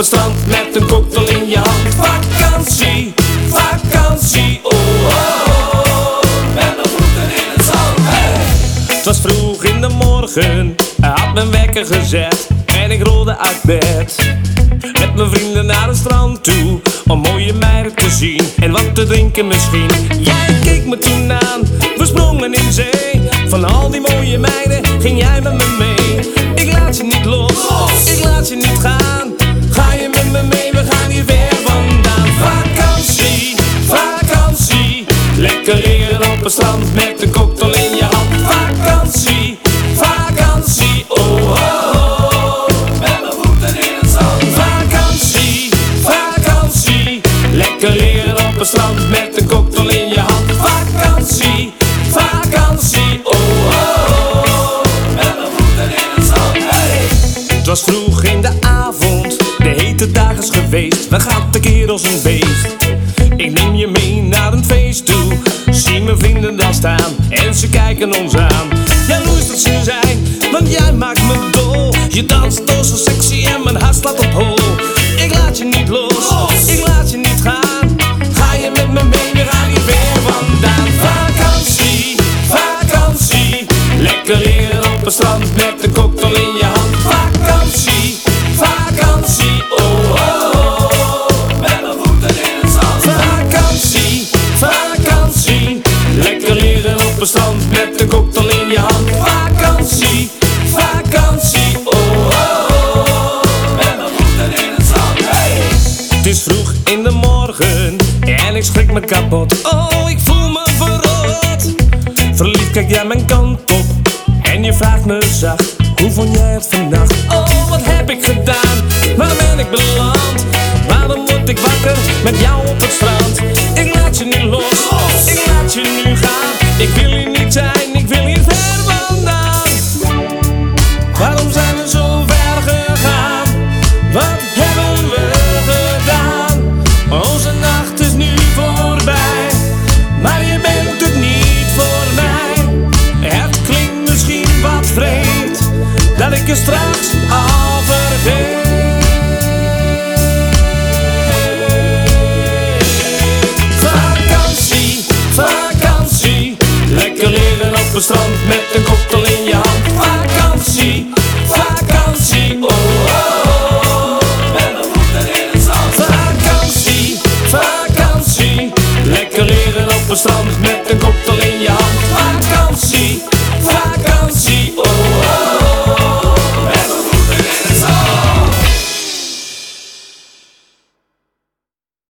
het strand met een cocktail in je hand. Vakantie, vakantie, oh oh oh. Met mijn voeten in het zand. Het was vroeg in de morgen, had mijn wekker gezet en ik rolde uit bed. Met mijn vrienden naar het strand toe Om mooie meiden te zien En wat te drinken misschien Jij keek me toen aan We sprongen in zee Van al die mooie meiden Ging Met een cocktail in je hand. Vakantie, vakantie Oh oh oh. Met mijn voeten in het zand. Vakantie, vakantie. Lekker liggen op het strand Met een cocktail in je hand. Vakantie, vakantie Oh oh Met mijn voeten in het zand hey. Het was vroeg in de avond. De hete dag is geweest. We gaan tekeer als een beest Ik neem je mee naar een feest toe Zie mijn vrienden daar staan. En ze kijken ons aan. Jaloers dat ze zijn Want jij maakt me dol. Je danst toch zo sexy En mijn hart slaat op hol. Ik laat je niet los Ik laat je niet gaan. Ga je met me mee We gaan hier weer vandaan. Vakantie, vakantie. Lekker liggen op het strand Met een in de morgen En ik schrik me kapot Oh, ik voel me verrot Verliefd kijk jij mijn kant op En je vraagt me zacht Hoe vond jij het vannacht? Oh, wat heb ik gedaan? Waar ben ik beland? Waarom word ik wakker met jou op het strand? Ik laat je nu los Ik laat je nu gaan je straks al. Vakantie, vakantie, lekker liggen op het strand met een cocktail in je hand. Vakantie, vakantie, oh oh oh, met mijn voeten in het zand. Vakantie, vakantie, lekker liggen op het strand met een hand.